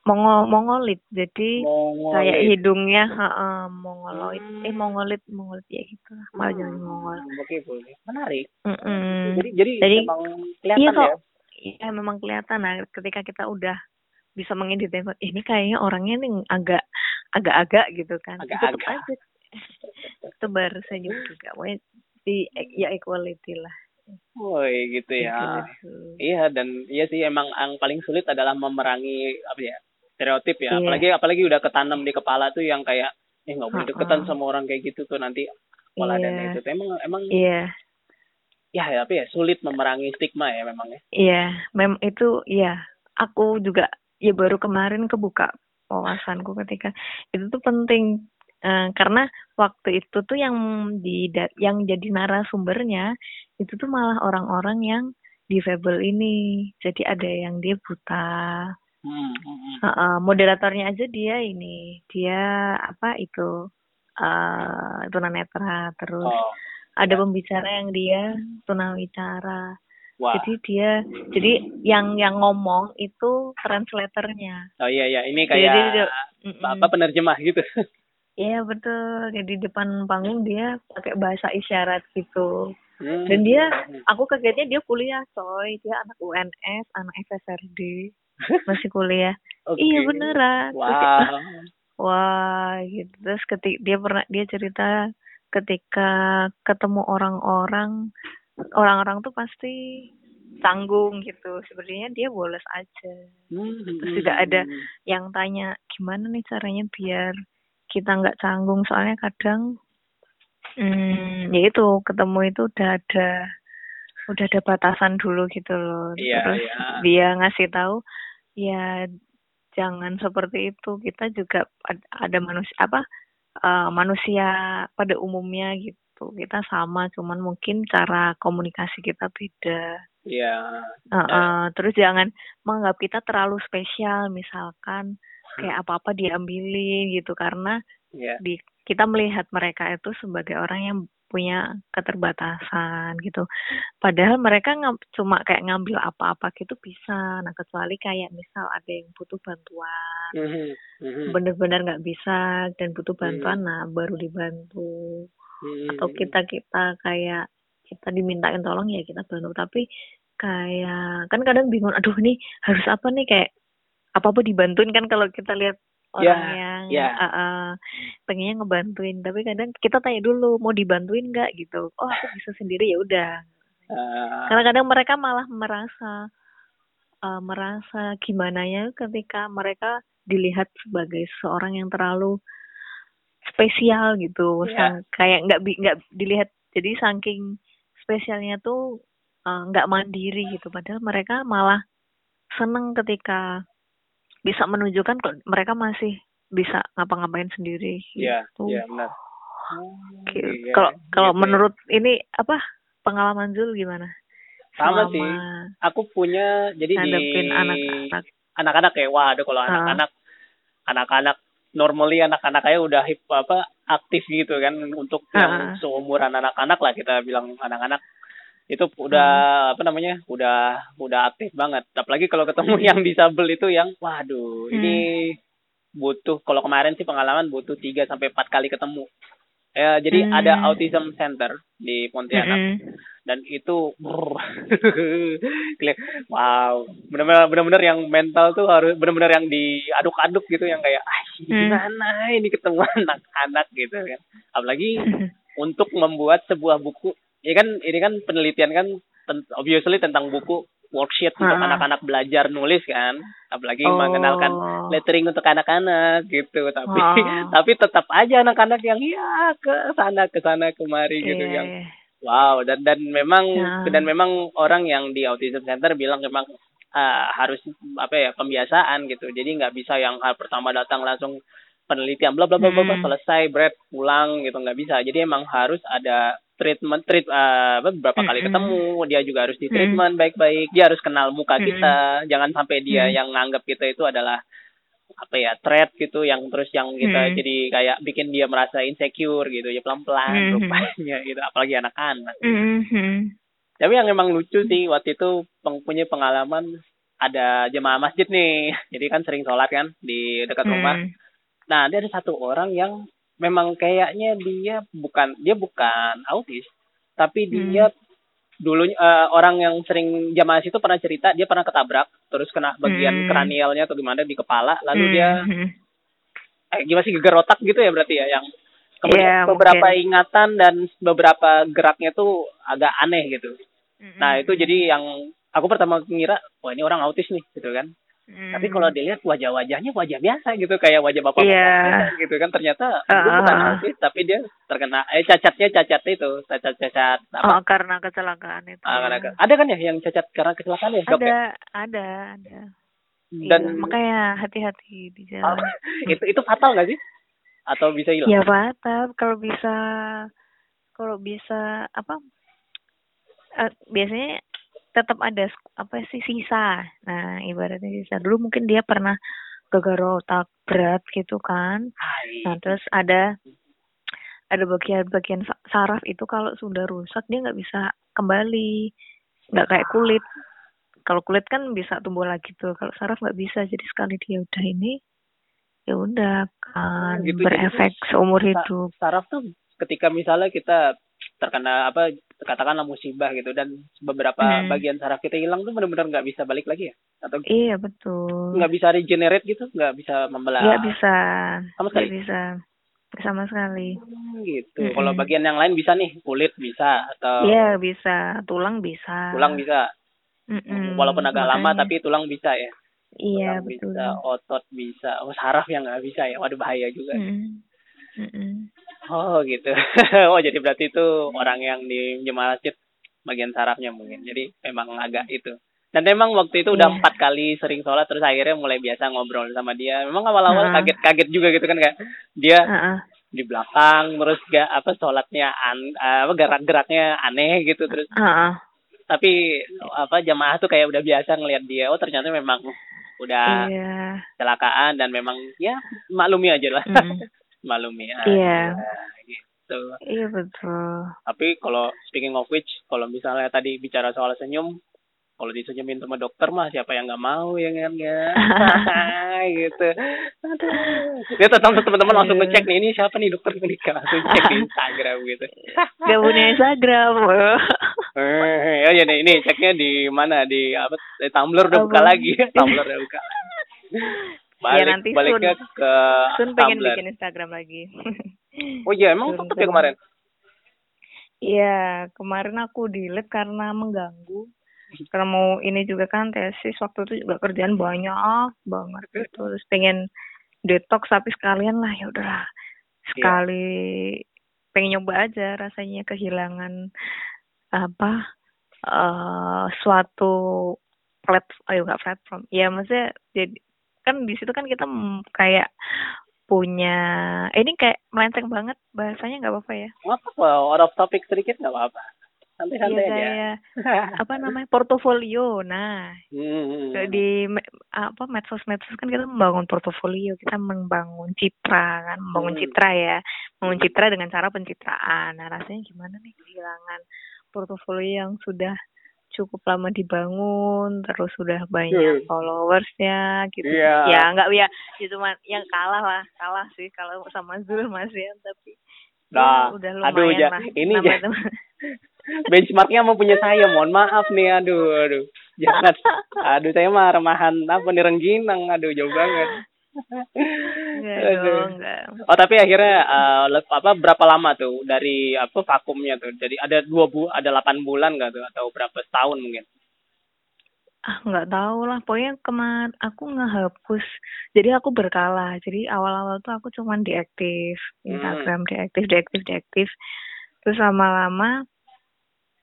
Speaker 2: Mongol mongolit jadi
Speaker 1: Mongolit.
Speaker 2: kayak hidungnya uh, mongoloid hmm. eh mongolit mongolit ya gitu malah hmm. jangan mongol
Speaker 1: oke boleh menarik
Speaker 2: mm -mm.
Speaker 1: jadi jadi, jadi memang kelihatan iya,
Speaker 2: ya iya memang kelihatan nah ketika kita udah bisa mengidentifikasi ini kayaknya orangnya nih agak agak-agak gitu kan
Speaker 1: agak-agak
Speaker 2: aja itu baru saja juga pokoknya di ya equality lah
Speaker 1: Woi gitu ya. Gitu. Iya dan iya sih emang yang paling sulit adalah memerangi apa ya stereotip ya. Iya. Apalagi apalagi udah ketanam di kepala tuh yang kayak eh nggak boleh deketan sama orang kayak gitu tuh nanti pola iya. dan itu. Emang emang
Speaker 2: Iya.
Speaker 1: Ya, ya tapi ya sulit memerangi stigma ya memang ya.
Speaker 2: Iya, mem itu iya. Aku juga ya baru kemarin kebuka wawasanku ketika itu tuh penting Uh, karena waktu itu tuh yang di yang jadi narasumbernya itu tuh malah orang-orang yang difabel ini. Jadi ada yang dia buta. Hmm, uh, uh, moderatornya aja dia ini, dia apa itu uh, tunanetra terus oh. ada pembicara yang dia tunawicara. Wah. Jadi dia jadi yang yang ngomong itu translatornya.
Speaker 1: Oh iya iya, ini kayak jadi, dia, apa penerjemah gitu.
Speaker 2: Iya betul. Jadi depan panggung dia pakai bahasa isyarat gitu. Hmm. Dan dia, aku kagetnya dia kuliah coy. Dia anak UNS, anak FSRD, masih kuliah. okay. Iya beneran.
Speaker 1: Wow.
Speaker 2: wah gitu. Terus ketik dia pernah dia cerita ketika ketemu orang-orang, orang-orang tuh pasti tanggung gitu. Sebenarnya dia bolos aja. Hmm. Terus tidak ada yang tanya gimana nih caranya biar kita nggak canggung soalnya kadang hmm, ya itu ketemu itu udah ada udah ada batasan dulu gitu loh.
Speaker 1: Iya,
Speaker 2: terus
Speaker 1: iya.
Speaker 2: dia ngasih tahu ya jangan seperti itu. Kita juga ada manusia apa uh, manusia pada umumnya gitu. Kita sama cuman mungkin cara komunikasi kita beda.
Speaker 1: Iya.
Speaker 2: Uh, uh, terus jangan menganggap kita terlalu spesial misalkan kayak apa-apa diambilin gitu karena yeah. di kita melihat mereka itu sebagai orang yang punya keterbatasan gitu. Padahal mereka cuma kayak ngambil apa-apa gitu bisa. Nah kecuali kayak misal ada yang butuh bantuan, mm -hmm. bener-bener nggak bisa dan butuh mm-hmm. bantuan, mm -hmm. nah baru dibantu. Mm -hmm. Atau kita kita kayak kita dimintain tolong ya kita bantu. Tapi kayak kan kadang bingung, aduh nih harus apa nih kayak apa apa dibantuin kan kalau kita lihat orang yeah, yang yeah. Uh, uh, pengennya ngebantuin. Tapi kadang kita tanya dulu mau dibantuin nggak? Gitu. Oh aku bisa sendiri. Ya udah. Uh, karena kadang mereka malah merasa uh, merasa gimana ya ketika mereka dilihat sebagai seorang yang terlalu spesial gitu. Yeah. sang kayak nggak nggak dilihat. Jadi saking spesialnya tuh nggak uh, mandiri gitu. Padahal mereka malah seneng ketika bisa menunjukkan kok mereka masih bisa ngapa-ngapain sendiri.
Speaker 1: Iya, gitu. iya benar.
Speaker 2: Gitu. Kalau iya, kalau menurut ini apa pengalaman Zul gimana?
Speaker 1: Sama sih. Aku punya jadi di anak-anak. Anak-anak ya, wah ada kalau anak-anak anak-anak normally anak-anak kayak udah hip apa aktif gitu kan untuk uh. yang seumuran anak-anak lah kita bilang anak-anak itu udah hmm. apa namanya udah udah aktif banget apalagi kalau ketemu hmm. yang disabel itu yang waduh hmm. ini butuh kalau kemarin sih pengalaman butuh tiga sampai empat kali ketemu ya jadi hmm. ada autism center di Pontianak hmm. dan itu wow benar-benar benar-benar yang mental tuh harus benar-benar yang diaduk-aduk gitu yang kayak ah hmm. gimana ini ketemu anak-anak gitu kan apalagi untuk membuat sebuah buku ini kan ini kan penelitian kan obviously tentang buku worksheet untuk anak-anak belajar nulis kan apalagi oh. mengenalkan lettering untuk anak-anak gitu tapi oh. tapi tetap aja anak-anak yang ya ke sana ke sana kemari gitu yeah. yang wow dan dan memang yeah. dan memang orang yang di autism center bilang memang uh, harus apa ya pembiasaan gitu jadi nggak bisa yang hal pertama datang langsung penelitian bla bla bla bla hmm. selesai bread pulang gitu nggak bisa jadi emang harus ada treatment treat uh, beberapa kali ketemu dia juga harus di treatment baik-baik dia harus kenal muka kita jangan sampai dia yang nganggap kita itu adalah apa ya threat gitu yang terus yang kita jadi kayak bikin dia merasa insecure gitu ya pelan-pelan rupanya gitu apalagi anak-anak tapi yang emang lucu sih waktu itu punya pengalaman ada jemaah masjid nih jadi kan sering sholat kan di dekat rumah.
Speaker 2: Hmm.
Speaker 1: nah dia ada satu orang yang memang kayaknya dia bukan dia bukan autis tapi
Speaker 2: Hmm.
Speaker 1: dia dulunya eh, orang yang sering jamaah situ pernah cerita dia pernah ketabrak terus kena bagian
Speaker 2: Hmm.
Speaker 1: kranialnya atau gimana di kepala lalu
Speaker 2: Hmm.
Speaker 1: dia
Speaker 2: Hmm.
Speaker 1: eh, gimana sih gegar otak gitu ya berarti ya yang kemudian
Speaker 2: Iya,
Speaker 1: beberapa
Speaker 2: mungkin.
Speaker 1: ingatan dan beberapa geraknya tuh agak aneh gitu nah itu jadi yang aku pertama ngira wah ini orang autis nih gitu kan
Speaker 2: Hmm.
Speaker 1: tapi kalau dilihat wajah-wajahnya wajah biasa gitu kayak wajah bapak
Speaker 2: Iya.
Speaker 1: gitu kan ternyata
Speaker 2: Ah,
Speaker 1: dia bukan autis tapi dia terkena eh cacatnya cacat itu cacat cacat apa
Speaker 2: Oh, karena kecelakaan itu.
Speaker 1: Ah,
Speaker 2: ya.
Speaker 1: karena- ada kan ya yang cacat karena kecelakaan ya dok ya?
Speaker 2: ada, ada, ada.
Speaker 1: dan
Speaker 2: Iya, makanya hati-hati di
Speaker 1: Oh,
Speaker 2: jalan.
Speaker 1: itu itu fatal nggak sih atau bisa hilang
Speaker 2: Ya Pak, kalau bisa kalau bisa apa eh, biasanya tetap ada apa sih sisa. Nah, ibaratnya sisa. Dulu mungkin dia pernah gagal otak berat gitu kan.
Speaker 1: Hai.
Speaker 2: Nah, terus ada ada bagian-bagian sa- saraf itu kalau sudah rusak dia nggak bisa kembali. Nggak kayak kulit. Kalau kulit kan bisa tumbuh lagi tuh. Kalau saraf nggak bisa. Jadi sekali dia udah ini ya udah kan
Speaker 1: gitu.
Speaker 2: Berefek
Speaker 1: tuh
Speaker 2: seumur hidup.
Speaker 1: saraf tuh ketika misalnya kita terkena apa katakanlah musibah gitu dan beberapa
Speaker 2: Hmm.
Speaker 1: bagian saraf kita hilang tuh benar-benar nggak bisa balik lagi ya atau
Speaker 2: Iya betul.
Speaker 1: nggak bisa regenerate gitu nggak bisa membelah
Speaker 2: Nggak bisa.
Speaker 1: sama sekali
Speaker 2: bisa. Nggak sama sekali.
Speaker 1: Hmm, gitu
Speaker 2: Mm-mm.
Speaker 1: kalau bagian yang lain bisa nih kulit bisa atau
Speaker 2: Iya bisa. Tulang bisa.
Speaker 1: tulang bisa
Speaker 2: Mm-mm,
Speaker 1: walaupun agak lama
Speaker 2: makanya.
Speaker 1: tapi tulang bisa ya
Speaker 2: Iya
Speaker 1: tulang
Speaker 2: betul.
Speaker 1: bisa otot bisa oh saraf yang nggak bisa ya waduh bahaya juga.
Speaker 2: Mm-mm.
Speaker 1: Oh gitu oh jadi berarti itu orang yang di jemaah masjid bagian sarafnya mungkin jadi memang agak itu dan memang waktu itu udah
Speaker 2: Iya.
Speaker 1: empat kali sering sholat terus akhirnya mulai biasa ngobrol sama dia memang awal-awal kaget-kaget juga gitu kan kayak dia
Speaker 2: Ah, ah.
Speaker 1: di belakang terus gak apa sholatnya an apa gerak-geraknya aneh gitu terus
Speaker 2: Ah, ah.
Speaker 1: tapi apa jamaah tuh kayak udah biasa ngelihat dia oh ternyata memang udah
Speaker 2: Iya.
Speaker 1: kecelakaan dan memang ya maklumi aja lah
Speaker 2: Mm.
Speaker 1: Maklumi aja
Speaker 2: Iya.
Speaker 1: gitu.
Speaker 2: Iya betul.
Speaker 1: tapi kalau speaking of which kalau misalnya tadi bicara soal senyum kalau disenyumin sama dokter mah siapa yang nggak mau ya kan ya? Gitu. Dia tetap teman-teman langsung ngecek nih ini siapa nih dokter ini? Langsung cek di Instagram gitu.
Speaker 2: Gak punya Instagram.
Speaker 1: Eh, oh ya nih, ini ceknya di mana? Di apa? Di Tumblr udah buka lagi. Tumblr udah buka balik
Speaker 2: Ya, nanti
Speaker 1: baliknya
Speaker 2: Sun.
Speaker 1: ke
Speaker 2: Sun pengen
Speaker 1: Tumblr
Speaker 2: bikin Instagram lagi.
Speaker 1: oh iya emang
Speaker 2: Sun
Speaker 1: tutup ya kemarin
Speaker 2: Iya, kemarin aku delete karena mengganggu. Karena mau ini juga kan tesis waktu itu juga kerjaan banyak banget gitu. Terus pengen detox tapi sekalian lah ya udahlah. Sekali pengen nyoba aja rasanya kehilangan apa eh suatu platform, ayo nggak platform. Ya maksudnya jadi kan di situ kan kita kayak punya eh, ini kayak melenceng banget bahasanya nggak apa-apa ya
Speaker 1: nggak apa-apa out of topic sedikit nggak apa-apa santai-santai
Speaker 2: Iya
Speaker 1: aja
Speaker 2: kayak apa namanya portofolio. Nah
Speaker 1: Hmm.
Speaker 2: di apa medsos medsos kan kita membangun portofolio, kita membangun citra kan, membangun
Speaker 1: Hmm.
Speaker 2: citra ya, membangun citra dengan cara pencitraan. Nah rasanya gimana nih kehilangan portofolio yang sudah cukup lama dibangun, terus sudah banyak
Speaker 1: Hmm.
Speaker 2: followersnya gitu.
Speaker 1: Iya.
Speaker 2: Ya nggak ya, ya cuma yang kalah lah, kalah sih kalau sama Zul Mas ya, tapi
Speaker 1: Nah,
Speaker 2: ya udah
Speaker 1: aduh,
Speaker 2: lumayan
Speaker 1: ja,
Speaker 2: lah.
Speaker 1: ini
Speaker 2: teman-
Speaker 1: benchmarknya mau punya saya mohon maaf nih aduh aduh jangan aduh saya mah remahan apa nih rengginang aduh jauh banget
Speaker 2: Enggak
Speaker 1: Aduh.
Speaker 2: dong, enggak.
Speaker 1: Oh tapi akhirnya le- apa berapa lama tuh dari apa vakumnya tuh? Jadi ada dua bu ada 8 bulan nggak tuh atau berapa setahun mungkin?
Speaker 2: ah nggak tahu lah pokoknya kemarin aku ngehapus jadi aku berkala jadi awal-awal tuh aku cuman diaktif
Speaker 1: Hmm.
Speaker 2: Instagram diaktif diaktif diaktif terus lama-lama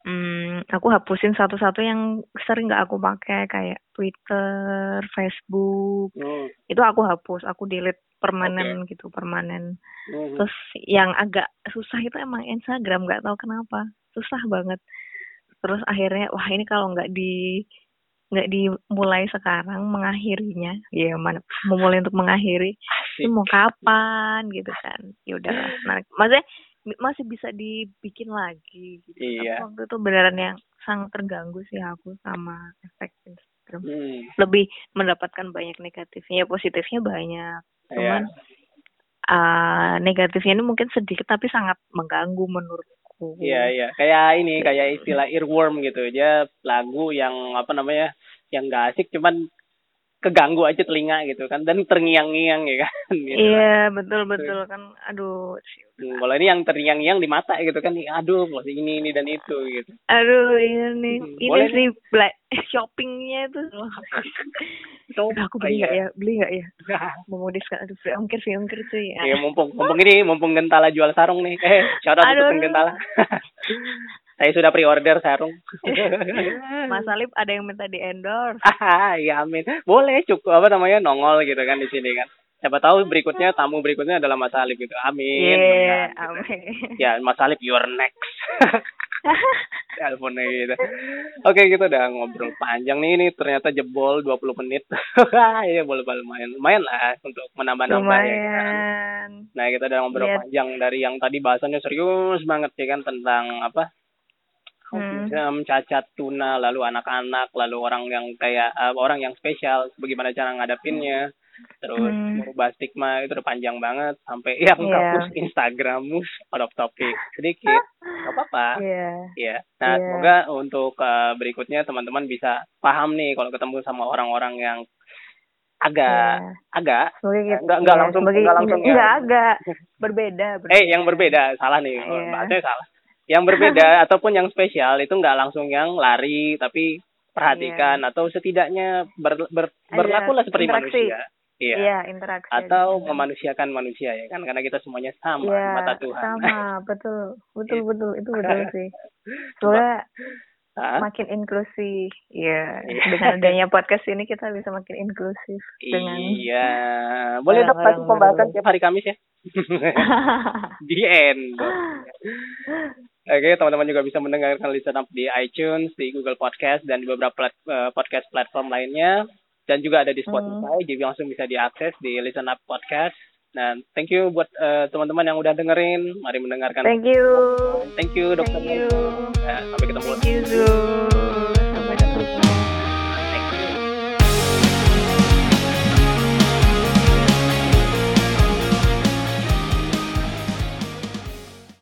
Speaker 2: hmm, aku hapusin satu-satu yang sering nggak aku pakai kayak Twitter Facebook.
Speaker 1: Hmm.
Speaker 2: itu aku hapus aku delete permanen gitu permanen.
Speaker 1: Hmm.
Speaker 2: terus yang agak susah itu emang Instagram nggak tahu kenapa. Susah banget. Terus akhirnya wah ini kalau nggak di nggak dimulai sekarang mengakhirinya. Ya mana memulai untuk mengakhiri. Ini mau kapan gitu kan. Ya udahlah nah maksudnya masih bisa dibikin lagi gitu
Speaker 1: Iya.
Speaker 2: Tapi waktu itu beneran yang sangat terganggu sih aku sama efek Instagram hmm. lebih mendapatkan banyak negatifnya ya positifnya banyak iya. cuman yeah. uh, negatifnya ini mungkin sedikit tapi sangat mengganggu menurutku
Speaker 1: iya iya kayak ini kayak istilah earworm gitu aja lagu yang apa namanya yang gak asik cuman keganggu aja telinga gitu kan. Dan terngiang-ngiang ya kan. Gitu.
Speaker 2: iya betul betul kan. Aduh
Speaker 1: hmm, kalau ini yang terngiang-ngiang di mata gitu kan. Aduh masih ini ini dan itu gitu.
Speaker 2: Aduh ini nih. Hmm, ini boleh sih black shoppingnya itu. So, aku beli nggak iya. ya? Beli nggak ya? Memodiskan aduh free ongkir free ongkir cuy
Speaker 1: ya. iya mumpung mumpung ini mumpung gentala jual sarung nih. Eh shout out aduh, gentala Saya sudah pre-order sarung.
Speaker 2: Mas Alip ada yang minta di endorse.
Speaker 1: ya amin. Boleh cukup apa namanya nongol gitu kan di sini kan. Siapa tahu berikutnya tamu berikutnya adalah Mas Alip gitu. Amin.
Speaker 2: Yeah, amin.
Speaker 1: Ya Mas Alip you are next. Teleponnya gitu. Oke kita udah ngobrol panjang nih ini ternyata jebol 20 menit. ya boleh lumayan lumayan lah untuk menambah-nambah ya. Kan. Nah kita udah ngobrol yeah. panjang dari yang tadi bahasannya serius banget ya kan tentang apa hmm. cacat tuna lalu anak-anak lalu orang yang kayak uh, orang yang spesial bagaimana cara ngadapinnya terus hmm. merubah stigma itu udah panjang banget sampai yang yeah. hapus Instagrammu out of topic sedikit nggak apa-apa
Speaker 2: yeah.
Speaker 1: ya nah yeah. semoga untuk uh, berikutnya teman-teman bisa paham nih kalau ketemu sama orang-orang yang agak yeah. agak
Speaker 2: gitu. nggak nggak langsung nggak langsung ya nggak agak berbeda, berbeda
Speaker 1: eh yang berbeda salah nih yeah. bahasanya salah yang berbeda ataupun yang spesial itu nggak langsung yang lari tapi perhatikan yeah. atau setidaknya ber, ber, berlaku lah seperti interaksi. manusia.
Speaker 2: Iya. Iya, interaksi.
Speaker 1: Atau juga. memanusiakan manusia ya kan karena kita semuanya sama yeah, mata Tuhan.
Speaker 2: Sama, betul. Betul iya. betul itu betul sih. Soalnya Hah? makin inklusif. Ya, yeah. dengan adanya podcast ini kita bisa makin inklusif dengan
Speaker 1: Iya. Boleh dapat pembahasan tiap hari Kamis ya. Di end. Oke, teman-teman juga bisa mendengarkan Listen Up di iTunes, di Google Podcast, dan di beberapa plat, uh, podcast platform lainnya. Dan juga ada di hmm. Spotify, hmm. jadi langsung bisa diakses di Listen Up Podcast. Dan thank you buat uh, teman-teman yang udah dengerin. Mari mendengarkan.
Speaker 2: Thank you.
Speaker 1: Thank you, dokter.
Speaker 2: Thank you.
Speaker 1: Ya, sampai ketemu.
Speaker 2: Thank you,